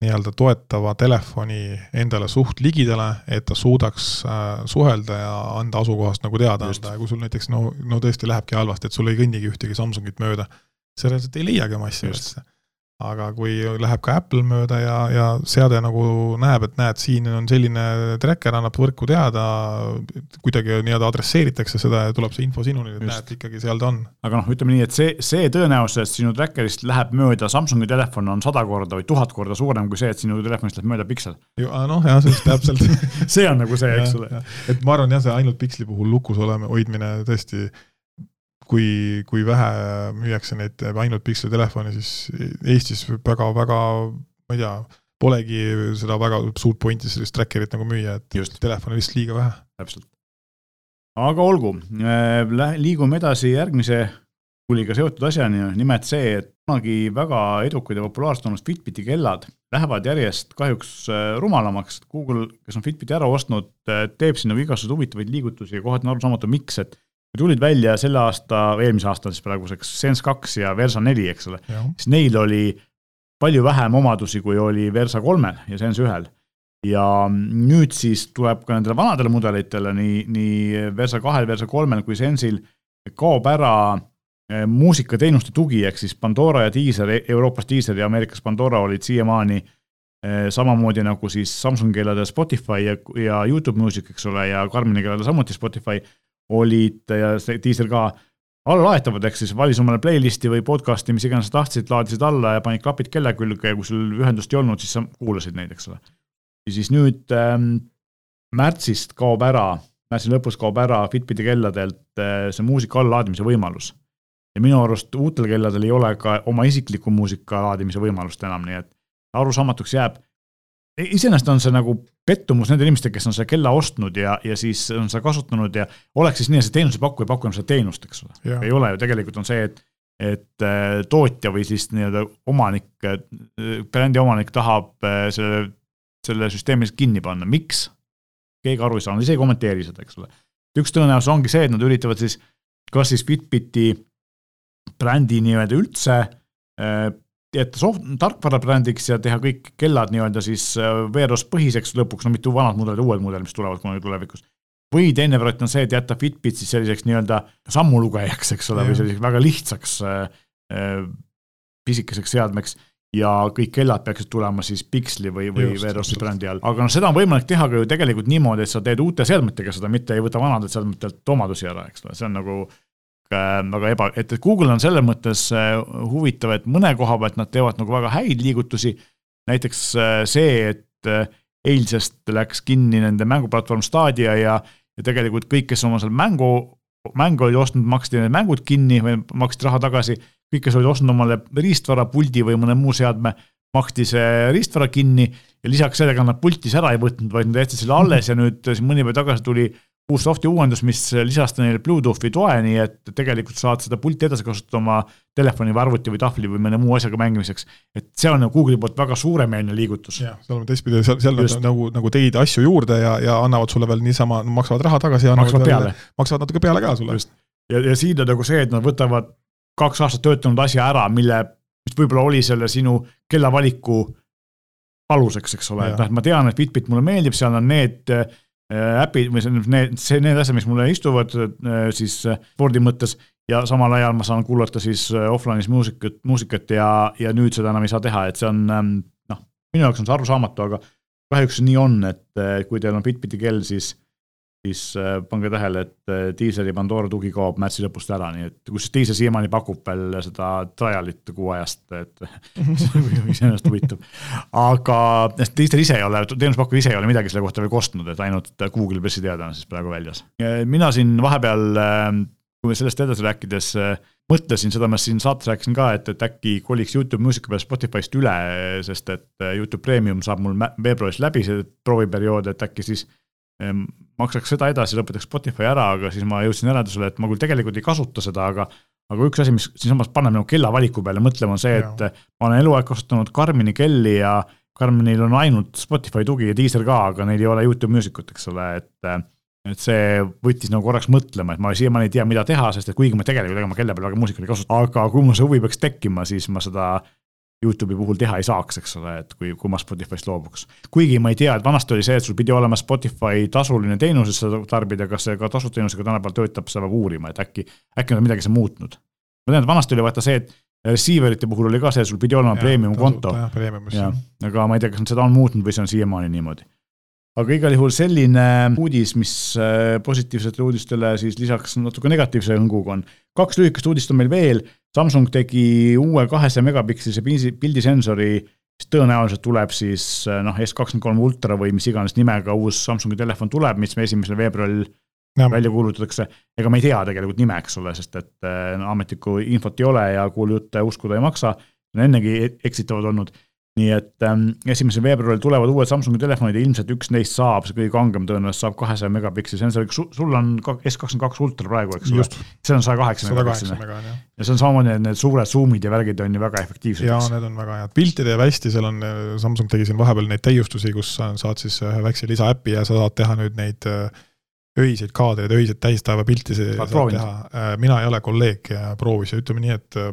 nii-öelda toetava telefoni endale suht ligidale, et ta suudaks äh, suhelda ja anda asukohast nagu teada anda. Ja kui sul näiteks no, no tõesti lähebki halvasti, et sul ei kõnnigi ühtegi Samsungit mööda, sa reaalselt ei leiagi oma asja üldse aga kui läheb ka Apple mööda ja, ja seade nagu näeb, et näed, siin on selline tracker, annab võrku teada, kuidagi nii-öelda adresseeritakse seda ja tuleb see info sinuni, et Just. näed, ikkagi seal ta on. aga noh, ütleme nii, et see, see tõenäosus, et sinu tracker'ist läheb mööda Samsungi telefon, on sada korda või tuhat korda suurem kui see, et sinu telefonist läheb mööda Pixel. noh, jah, just täpselt see on nagu see, eks ole. et ma arvan jah, see ainult Pixeli puhul lukus olema, hoidmine tõesti kui, kui vähe müüakse neid ainult pikseltelefone, siis Eestis väga-väga, ma ei tea, polegi seda väga suurt pointi sellist tracker'it nagu müüa, et Just. telefone lihtsalt liiga vähe. täpselt. aga olgu, äh, liigume edasi järgmise kuuliga seotud asjani, nimelt see, et kunagi väga edukad ja populaarsed olnud Fitbiti kellad lähevad järjest kahjuks äh, rumalamaks. Google, kes on Fitbiti ära ostnud, äh, teeb sinna igasuguseid huvitavaid liigutusi ja kohati on arusaamatu, miks, et tulid välja selle aasta, eelmise aasta siis praeguseks Sense kaks ja Versa neli, eks ole, siis neil oli palju vähem omadusi, kui oli Versa kolmel ja Sense ühel. ja nüüd siis tuleb ka nendele vanadele mudelitele, nii, nii Versa kahel, Versa kolmel kui Sense'il kaob ära eh, muusikateenuste tugi, ehk siis Pandora ja Deezer, Euroopas Deezer ja Ameerikas Pandora olid siiamaani eh, samamoodi nagu siis Samsungi keeladel Spotify ja, ja Youtube Music, eks ole, ja Karmini keeladel samuti Spotify olid ja see diisel ka allalaetavad, ehk siis valis omale playlist'i või podcast'i, mis iganes sa tahtsid, laadisid alla ja panid klapid kella külge ja kui sul ühendust ei olnud, siis sa kuulasid neid, eks ole. ja siis nüüd ähm, märtsist kaob ära, märtsi lõpus kaob ära Fitbiti kelladelt äh, see muusika allalaadimise võimalus. ja minu arust uutel kelladel ei ole ka oma isikliku muusika laadimise võimalust enam, nii et arusaamatuks jääb iseenesest on see nagu pettumus nendele inimestele, kes on selle kella ostnud ja, ja siis on seda kasutanud ja oleks siis nii, et see teenusepakkuja ei paku enam seda teenust, eks ole. ei ole ju, tegelikult on see, et, et äh, tootja või siis nii-öelda omanik, äh, brändi omanik tahab äh, selle, selle süsteemi kinni panna, miks? keegi aru ei saanud, ise ei kommenteeri seda, eks ole. üks tõenäosus ongi see, et nad üritavad siis kas siis Fitbiti brändi nii-öelda üldse jätta soft-, tarkvarabrändiks ja teha kõik kellad nii-öelda siis äh, veeros põhiseks lõpuks, no mitte vanad mudelid, uued mudelid, mis tulevad kunagi tulevikus. või teine variant on see, et jätta Fitbit siis selliseks nii-öelda sammulugejaks, eks ole, või selliseks väga lihtsaks äh, äh, pisikeseks seadmeks ja kõik kellad peaksid tulema siis Pixli või, või Veerosi brändi all. aga noh, seda on võimalik teha ka ju tegelikult niimoodi, et sa teed uute seadmetega seda, mitte ei võta vanadelt seadmetelt omadusi ära, eks ole, see on nagu väga eba, et, Google on selles mõttes äh, huvitav, et mõne koha pealt nad teevad nagu väga häid liigutusi. näiteks äh, see, et eilsest läks kinni nende mänguplatvorm Stadia ja, ja tegelikult kõik, kes oma seal mängu, mängu olid ostnud, maksti need mängud kinni või maksti raha tagasi. kõik, kes olid ostnud omale riistvara, puldi või mõne muu seadme, maksti see riistvara kinni ja lisaks sellega nad pultis ära ei võtnud, vaid nad jätsid selle alles ja nüüd siin mõni päev tagasi tuli uus soft'i uuendus, mis lisas neile Bluetoothi toe, nii et tegelikult saad seda pulti edasi kasutada oma telefoni või arvuti või tahvli või mõne muu asjaga mängimiseks. et see on nagu Google'i poolt väga suuremeelne liigutus. jah, seal on teistpidi, seal, seal nad nagu, nagu teid asju juurde ja, ja annavad sulle veel niisama, maksavad raha tagasi ja maksavad peale. maksavad natuke peale ka sulle. ja, ja siin on nagu see, et nad võtavad kaks aastat töötanud asja ära, mille, mis võib-olla oli selle sinu kellavaliku aluseks, eks ole, et noh, ma tean, et Fitbit mulle meeldib, seal on need Äh, äpid või see, need, see, need asjad, mis mulle istuvad äh, siis äh, spordi mõttes. Ja samal ajal ma saan kuulata siis offline'is muusikat, muusikat ja, ja nüüd seda enam ei saa teha, et see on ähm, noh, minu jaoks on see arusaamatu, aga kahjuks nii on, et kui teil on Fitbiti kell, siis siis äh, pange tähele, et äh, diiseli Pandora tugi kaob märtsi lõpust ära, nii et kusjuures diisel siiamaani pakub veel seda trial'it kuu ajast, et see on iseenesest huvitav. aga diisel ise ei ole, teenusepakkuja ise ei ole midagi selle kohta veel kostnud, et ainult Google'i pressiteade on siis praegu väljas. mina siin vahepeal, äh, kui sellest edasi rääkides, mõtlesin, seda ma siin saates rääkisin ka, et, et äkki koliks Youtube muusika peale Spotify'st üle, sest et Youtube Premium saab mul veebruaris läbi see prooviperiood, et äkki siis maksaks seda edasi, lõpetaks Spotify ära, aga siis ma jõudsin järeldusele, et ma küll tegelikult ei kasuta seda, aga aga üks asi, mis siinsamas paneb nagu kella valiku peale mõtlema, on see, et ma olen eluaeg kasutanud Karmini kelli ja Karminil on ainult Spotify tugi ja Deezer ka, aga neil ei ole Youtube Musicut, eks ole, et et see võttis nagu korraks mõtlema, et ma siiamaani ei tea, mida teha, sest et kuigi ma tegelikult ega ma kella peal väga muusikat ei kasuta, aga kui mul see huvi peaks tekkima, siis ma seda Youtube'i puhul teha ei saaks, eks ole, et kui, kui ma Spotify'st loobuks. kuigi ma ei tea, et vanasti oli see, et sul pidi olema Spotify tasuline teenus, et seda tarbida, kas see ka tasuteenusega tänapäeval töötab, seda peab uurima, et äkki, äkki on midagi seal muutnud. ma tean, et vanasti oli vaata see, et receiver'ite puhul oli ka see, sul pidi olema premium konto. aga ma ei tea, kas nad seda on muutnud või see on siiamaani niimoodi aga igal juhul selline uudis, mis äh, positiivsetele uudistele siis lisaks natuke negatiivse hõnguga on. kaks lühikest uudist on meil veel, Samsung tegi uue kahesaja megapikselise pildisensori, mis tõenäoliselt tuleb siis äh, noh, S23 ultra või mis iganes nimega uus Samsungi telefon tuleb, mis me esimesel veebruaril välja kuulutatakse, ega me ei tea tegelikult nime, eks ole, sest et no, ametlikku infot ei ole ja kuulujutte uskuda ei maksa. on ennegi e-, eksitavad olnud nii et ähm, esimesel veebruaril tulevad uued Samsungi telefonid ja ilmselt üks neist saab, see kõige kangem tõenäoliselt saab kahesaja megapiksli sensoriga, sul on S kakskümmend kaks ultra praegu, eks ole. see on saja kaheksa megapiksline. ja see on samamoodi, need suured zoom'id ja värgid on ju väga efektiivsed. jaa, need on väga head, pilti teeb hästi, seal on, Samsung tegi siin vahepeal neid täiustusi, kus saad siis ühe väikse lisaäpi ja sa saad teha nüüd neid äh, öiseid kaadreid, öiseid täistaevapilti saad teha. Äh, mina ei ole kolleeg ja proovis ja ütleme nii, et äh,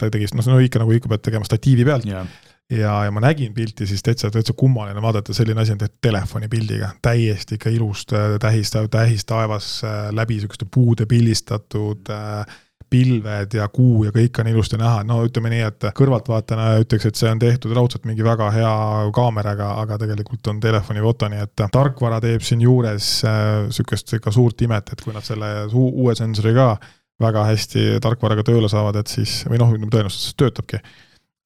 ta tegi, noh, see on ikka nagu ikka pead tegema statiivi pealt yeah ja, ja ma nägin pilti, siis täitsa, täitsa kummaline vaadata, selline asi on tehtud telefonipildiga, täiesti ikka ilust äh, tähistav, tähistaevas äh, läbi sihukeste puude pildistatud äh, pilved ja kuu ja kõik on ilusti näha, no ütleme nii, et kõrvaltvaatajana ütleks, et see on tehtud raudselt mingi väga hea kaameraga, aga tegelikult on telefonifoto, nii et tarkvara teeb siinjuures sihukest ikka suurt imet, et kui nad selle uue sensori ka väga hästi tarkvaraga tööle saavad, et siis, või noh, tõenäoliselt see töötabki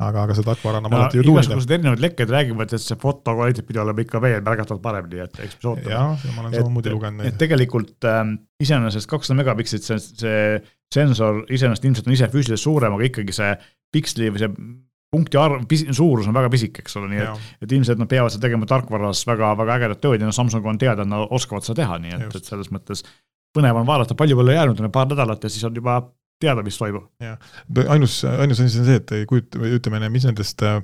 aga, aga see tarkvara annab no, alati ju tuunida. igasugused erinevad lekked räägivad, et see foto kvaliteet pidi olema ikka veel märgatavalt parem, nii et eks me ootame. jah, ma olen samamoodi lugenud. et tegelikult ähm, iseenesest kakssada megapikslit, see, see sensor iseenesest ilmselt on ise füüsiliselt suurem, aga ikkagi see piksli või see punkti arv, suurus on väga pisike, eks ole, nii et, et ilmselt nad peavad seda tegema tarkvaras väga, väga ägedat tööd ja noh, Samsung on teada, et nad oskavad seda teha, nii et, et selles mõttes põnev on vaadata, palju pole jäänud, on paar nädalat ja siis on juba teada, mis toimub. jah, ainus, ainus asi on see, et kujuta, ütleme, mis nendest äh,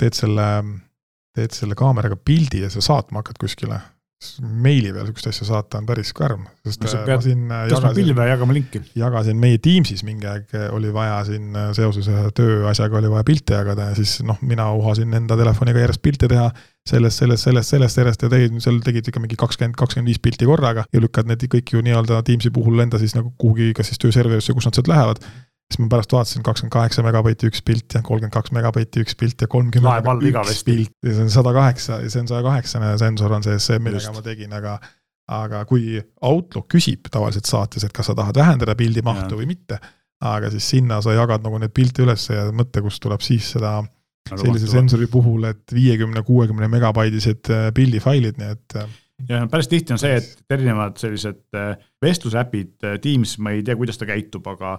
teed selle, teed selle kaameraga pildi ja sa saatma hakkad kuskile meili peal sihukest asja saata on päris karm, sest no, ma siin äh, jagasin, pilve jagama linki. jagasin meie Teamsis mingi aeg, oli vaja siin äh, seoses ühe tööasjaga oli vaja pilte jagada ja siis noh, mina uhasin enda telefoniga järjest pilte teha sellest, sellest, sellest, sellest, sellest ja tegid, seal tegid ikka mingi kakskümmend, kakskümmend viis pilti korraga ja lükkad need kõik ju nii-öelda Teamsi puhul enda siis nagu kuhugi, kas siis tööserverisse, kus nad sealt lähevad siis ma pärast vaatasin kakskümmend kaheksa megabaiti üks pilt ja kolmkümmend kaks megabaiti üks pilt ja kolmkümmend üks pilt ja see on sada kaheksa ja see on saja kaheksane sensor on sees, see, millega Just. ma tegin, aga aga kui Outlook küsib tavaliselt saates, et kas sa tahad vähendada pildi mahtu ja. või mitte, aga siis sinna sa jagad nagu neid pilte üles ja mõtle, kust tuleb siis seda sellise sensori puhul, et viiekümne, kuuekümne megabaidised äh, pildifailid, nii et äh, ja päris tihti on see, et erinevad sellised äh, vestlusäpid, Teams, ma ei tea, kuidas ta käitub, aga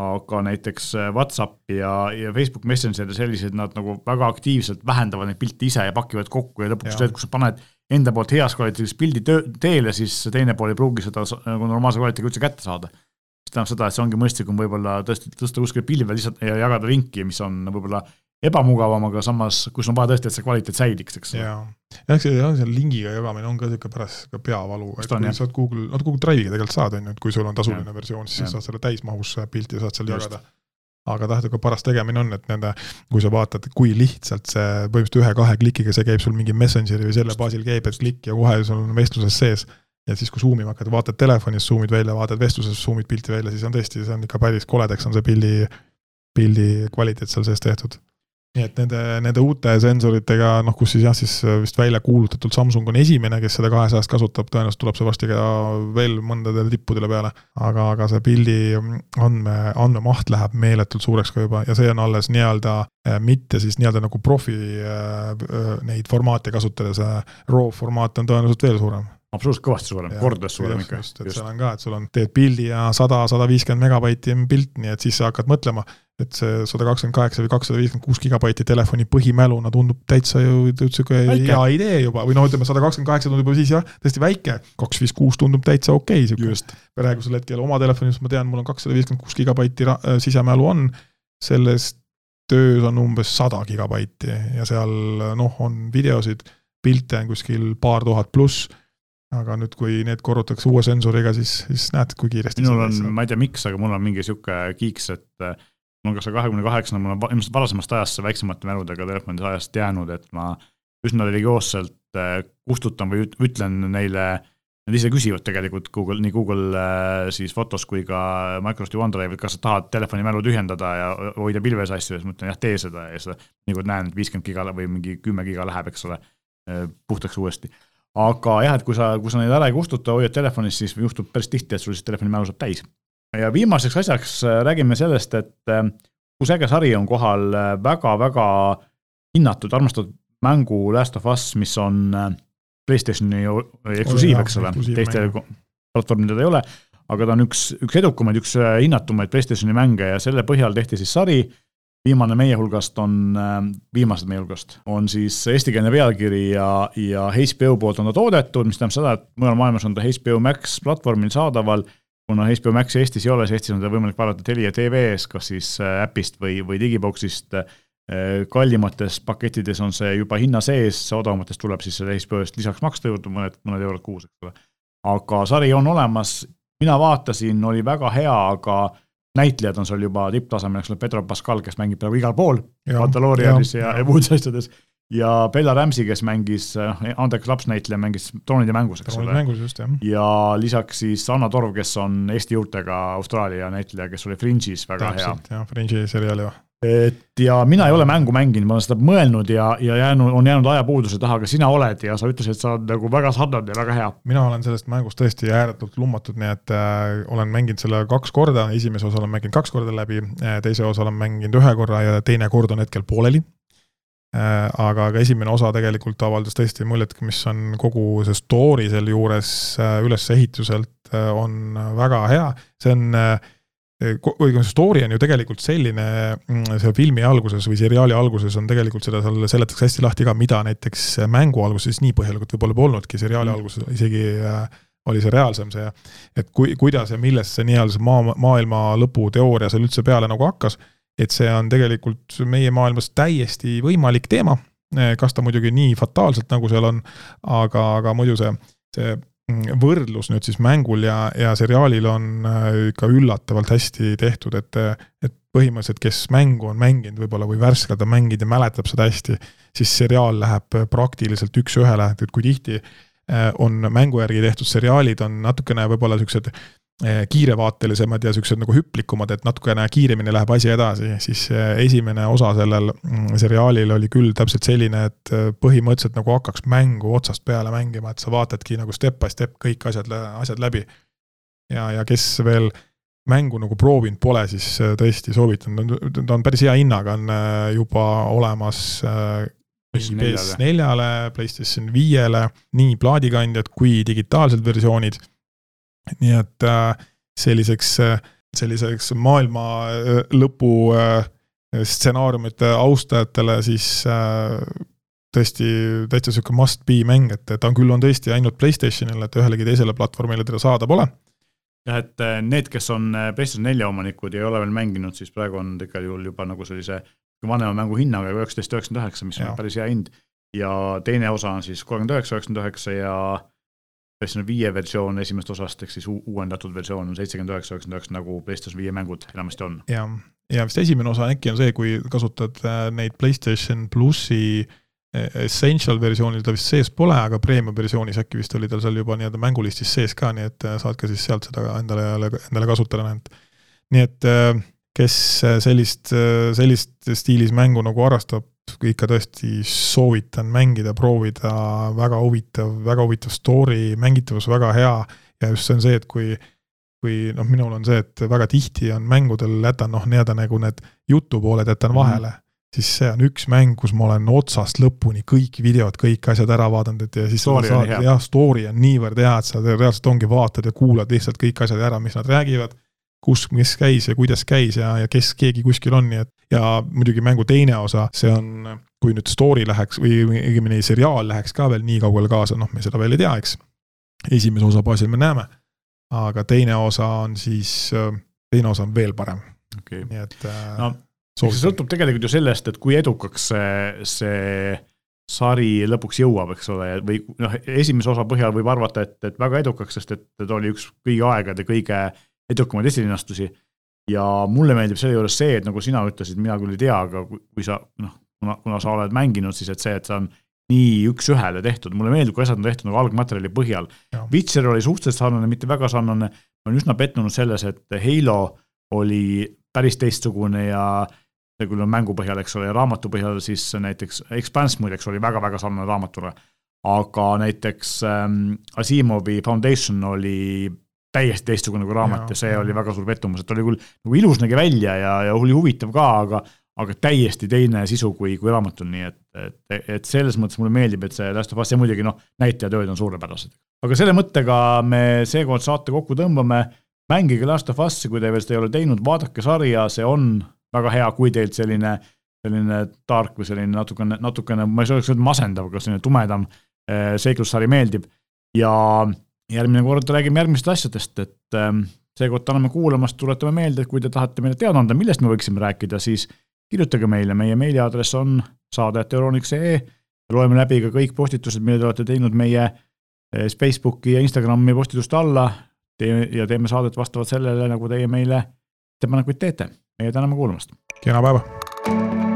aga näiteks äh, Whatsapp ja, ja Facebook Messenger ja sellised, nad nagu väga aktiivselt vähendavad neid pilte ise ja pakivad kokku ja lõpuks see, et kui sa paned enda poolt heas kvaliteedis pildi töö, teele, siis teine pool ei pruugi seda nagu normaalse kvaliteediga üldse kätte saada. mis tähendab seda, et see ongi mõistlikum võib-olla tõesti tõsta kuskile pilve lihtsalt ja jagada linki, mis on võib-olla ebamugavam, aga samas, kus on vaja tõesti, et see kvaliteet säiliks, eks. jaa, jah, see on seal lingiga jagamine on ka niisugune pärast ka peavalu, et kui jah. saad Google, no Google Drive'iga tegelikult saad, on ju, et kui sul on tasuline ja. versioon, siis ja. saad selle täismahus pilti saad seal Just. jagada. aga tahtega paras tegemine on, et nende, kui sa vaatad, kui lihtsalt see põhimõtteliselt ühe-kahe klikiga, see käib sul mingi Messengeri või selle baasil käib, et klikk ja kohe sul on vestluses sees ja siis, kui zoom ima hakkad, vaatad telefonis, zoom'id välja, vaatad vestluses, zoom'id pilti välja, siis on tõesti, see on ikka päris koledaks on see pildi, pildi kvaliteet seal sees tehtud nii et nende, nende uute sensoritega, noh, kus siis jah, siis vist välja kuulutatult Samsung on esimene, kes seda kahesajast kasutab, tõenäoliselt tuleb see varsti ka veel mõndadele tippudele peale. aga, aga see pildi andme, andmemaht läheb meeletult suureks ka juba ja see on alles nii-öelda eh, mitte siis nii-öelda nagu profi äh, neid formaate kasutades, RAW formaat on tõenäoliselt veel suurem absoluutselt kõvasti suurem, kordades suurem ikka. just, et just. seal on ka, et sul on, teed pildi ja sada, sada viiskümmend megabaiti on pilt, nii et siis sa hakkad mõtlema, et see sada kakskümmend kaheksa või kakssada viiskümmend kuus gigabaiti telefoni põhimäluna tundub täitsa ju sihuke hea idee juba või noh, ütleme sada kakskümmend kaheksa tundub juba siis jah, tõesti väike, kaks viis kuus tundub täitsa okei okay, sihuke. praegusel hetkel oma telefonis ma tean, mul on kakssada viiskümmend kuus gigabaiti äh, sisemälu on, sellest töös on umbes sada gigabaiti ja seal noh, on videosid, pilte on kuskil paar tuhat pluss aga nüüd, kui need korrutatakse uue sensoriga, siis, siis näed, kui kiiresti. minul on, ma ei tea, miks, aga mul on mingi sihuke kiiks, et äh, mul on ka see kahekümne kaheksane, mul on ilmselt varasemast ajast see väiksemate mäludega telefonide ajast jäänud, et ma üsna religioosselt äh, kustutan või ütlen neile, nad ise küsivad tegelikult Google, nii Google äh, siis fotos kui ka Microsofti OneDrive, et kas sa tahad telefoni mälu tühjendada ja hoida pilves asju, siis ma ütlen jah, tee seda ja siis kui näen, et viiskümmend giga või mingi kümme giga läheb, eks ole, puhtaks uuesti aga jah, et kui sa, kui sa neid ära ei kustuta, hoiad telefonis, siis juhtub päris tihti, et sul siis telefoni mälu saab täis. ja viimaseks asjaks äh, räägime sellest, et äh, kus äge sari on kohal väga-väga äh, hinnatud, armastatud mängu Last of Us, mis on PlayStationi eksklusiiv, eks ole, teistel platvormil teda ei ole, aga ta on üks, üks edukamaid, üks hinnatumaid Playstationi mänge ja selle põhjal tehti siis sari, viimane meie hulgast on, äh, viimased meie hulgast, on siis eestikeelne pealkiri ja, ja HBO poolt on ta toodetud, mis tähendab seda, et mujal maailmas on ta HBO Max platvormil saadaval, kuna HBO Maxi Eestis ei ole, siis Eestis on teda võimalik vaadata Telia TV-s, kas siis äpist või, või digiboksist. Kallimates pakettides on see juba hinna sees, odavamates tuleb siis selle HBO eest lisaks maksta juurde mõned, mõned eurod kuus, eks ole. aga sari on olemas, mina vaatasin, oli väga hea, aga näitlejad on seal juba tipptasemel, eks ole, Pedro Pascal, kes mängib peaaegu igal pool, Mandalorianis ja, ja, ja muudes asjades. ja Bella Ramsey, kes mängis, noh, andekas lapsnäitleja, mängis Troonide mängus, eks ole. mängus just, jah. ja lisaks siis Anna Torv, kes on Eesti juurtega Austraalia näitleja, kes oli Fringe'is väga Täpselt, hea. jah, Fringe'i seriaali et ja mina ei ole mängu mänginud, ma olen seda mõelnud ja, ja jäänud, on jäänud ajapuuduse taha, aga sina oled ja sa ütlesid, et sa oled nagu väga sarnane ja väga hea. mina olen sellest mängust tõesti ääretult lummatud, nii et äh, olen mänginud selle kaks korda, esimese osa olen mänginud kaks korda läbi äh,, teise osa olen mänginud ühe korra ja teine kord on hetkel pooleli äh,. aga ka esimene osa tegelikult avaldas tõesti muljet, mis on kogu see story sealjuures äh, ülesehituselt äh, on väga hea, see on äh, õigemini see story on ju tegelikult selline, mm, see filmi alguses või seriaali alguses on tegelikult seda seal seletatakse hästi lahti ka, mida näiteks mängu alguses nii põhjalikult võib-olla polnudki, seriaali mm. alguses isegi äh, oli see reaalsem see, et kui, kuidas ja millest see nii-öelda see maa, maailma lõpu teooria seal üldse peale nagu hakkas, et see on tegelikult meie maailmas täiesti võimalik teema, kas ta muidugi nii fataalselt, nagu seal on, aga, aga muidu see, see võrdlus nüüd siis mängul ja, ja seriaalil on äh, ikka üllatavalt hästi tehtud, et, et põhimõtteliselt, kes mängu on mänginud võib-olla või värskelt on mänginud ja mäletab seda hästi, siis seriaal läheb praktiliselt üks-ühele, et kui tihti äh, on mängu järgi tehtud seriaalid, on natukene võib-olla niisugused kiirevaatelisemad ja siuksed nagu hüplikumad, et natukene kiiremini läheb asi edasi, siis eh, esimene osa sellel mm, seriaalil oli küll täpselt selline, et eh, põhimõtteliselt nagu hakkaks mängu otsast peale mängima, et sa vaatadki nagu step by step kõik asjad, asjad läbi. ja, ja kes veel mängu nagu proovinud pole, siis tõesti soovitan, ta on päris hea hinnaga, on juba olemas PS4-le, PlayStation viiele, nii plaadikandjad kui digitaalsed versioonid nii et äh, selliseks, äh, selliseks maailma äh, lõpu stsenaariumite austajatele siis tõesti täitsa sihuke must be mäng, et ta on küll, on tõesti ainult Playstationil, et ühelegi teisele platvormile teda saada pole. jah, et need, kes on PlayStation nelja omanikud ja ei ole veel mänginud, siis praegu on igal juhul juba nagu sellise vanema mängu hinnaga üheksateist üheksakümmend üheksa, mis on päris hea hind. ja teine osa on siis kolmkümmend üheksa, üheksakümmend üheksa ja PlayStation viie versioon esimesest osast, ehk siis uuendatud versioon on seitsekümmend üheksa, üheksakümmend üheksa, nagu PlayStation viie mängud enamasti on. jah, ja vist esimene osa äkki on see, kui kasutad äh, neid PlayStation plussi äh, Essential versioonil ta vist sees pole, aga premium versioonis äkki vist oli tal seal juba nii-öelda mängulistis sees ka, nii et äh, saad ka siis sealt seda endale, endale kasutada, et nii et kes sellist, sellist stiilis mängu nagu harrastab, ikka tõesti soovitan mängida, proovida, väga huvitav, väga huvitav story, mängitavus väga hea ja just see on see, et kui kui noh, minul on see, et väga tihti on mängudel jätan noh, nii-öelda nagu need jutupooled jätan mhm. vahele mm, -hmm. siis see on üks mäng, kus ma olen otsast lõpuni kõik videod, kõik asjad ära vaadanud, et ja siis story saad, jah, story on niivõrd hea, et sa reaalselt ongi vaatad ja kuulad lihtsalt kõik asjad ära, mis nad räägivad kus, kes käis ja kuidas käis ja, ja kes keegi kuskil on, nii et ja muidugi mängu teine osa, see on, kui nüüd story läheks või õigemini seriaal läheks ka veel nii kaugele kaasa, noh, me seda veel ei tea, eks. esimese osa baasil me näeme, aga teine osa on siis, teine osa on veel parem. Okay.. nii et äh, no, see sõltub tegelikult ju sellest, et kui edukaks see, see sari lõpuks jõuab, eks ole, või noh, esimese osa põhjal võib arvata, et, et väga edukaks, sest et ta oli üks kõigi aegade kõige edukamaid esilinastusi. ja mulle meeldib selle juures see, et nagu sina ütlesid, mina küll ei tea, aga kui sa noh, kuna, kuna sa oled mänginud, siis et see, et see on nii üks-ühele tehtud, mulle meeldib, kui asjad on tehtud nagu algmaterjali põhjal. Witcher oli suhteliselt sarnane, mitte väga sarnane, ma olen üsna pettunud selles, et Halo oli päris teistsugune ja see küll on mängu põhjal, eks ole, ja raamatu põhjal siis näiteks, Expanse muideks oli väga-väga sarnane raamatule. aga näiteks ähm, Asimovi Foundation oli täiesti teistsugune kui raamat ja, ja see oli väga suur pettumus, et oli küll nagu ilus nägi välja ja, ja oli huvitav ka, aga aga täiesti teine sisu kui, kui raamatul, nii et et, et selles mõttes mulle meeldib, et see Last of Us ja muidugi noh, näitlejatööd on suurepärased. aga selle mõttega me seekord saate kokku tõmbame, mängige Last of Us'i, kui te veel seda ei ole teinud, vaadake sarja, see on väga hea, kui teilt selline, selline dark või selline natukene, natukene, ma ei saa öelda masendav, aga selline tumedam eh, seiklussari meeldib. Ja järgmine kord räägime järgmistest asjadest, et ähm, seekord täname kuulamast, tuletame meelde, et kui te tahate meile teada anda, millest me võiksime rääkida, siis kirjutage meile, meie meiliaadress on saade.euroniks.ee. loeme läbi ka kõik postitused, mille te olete teinud meie eh, Facebooki ja Instagrami postituste alla ja teeme saadet vastavalt sellele, nagu teie meile ettepanekuid teete. meie täname kuulamast. kena päeva.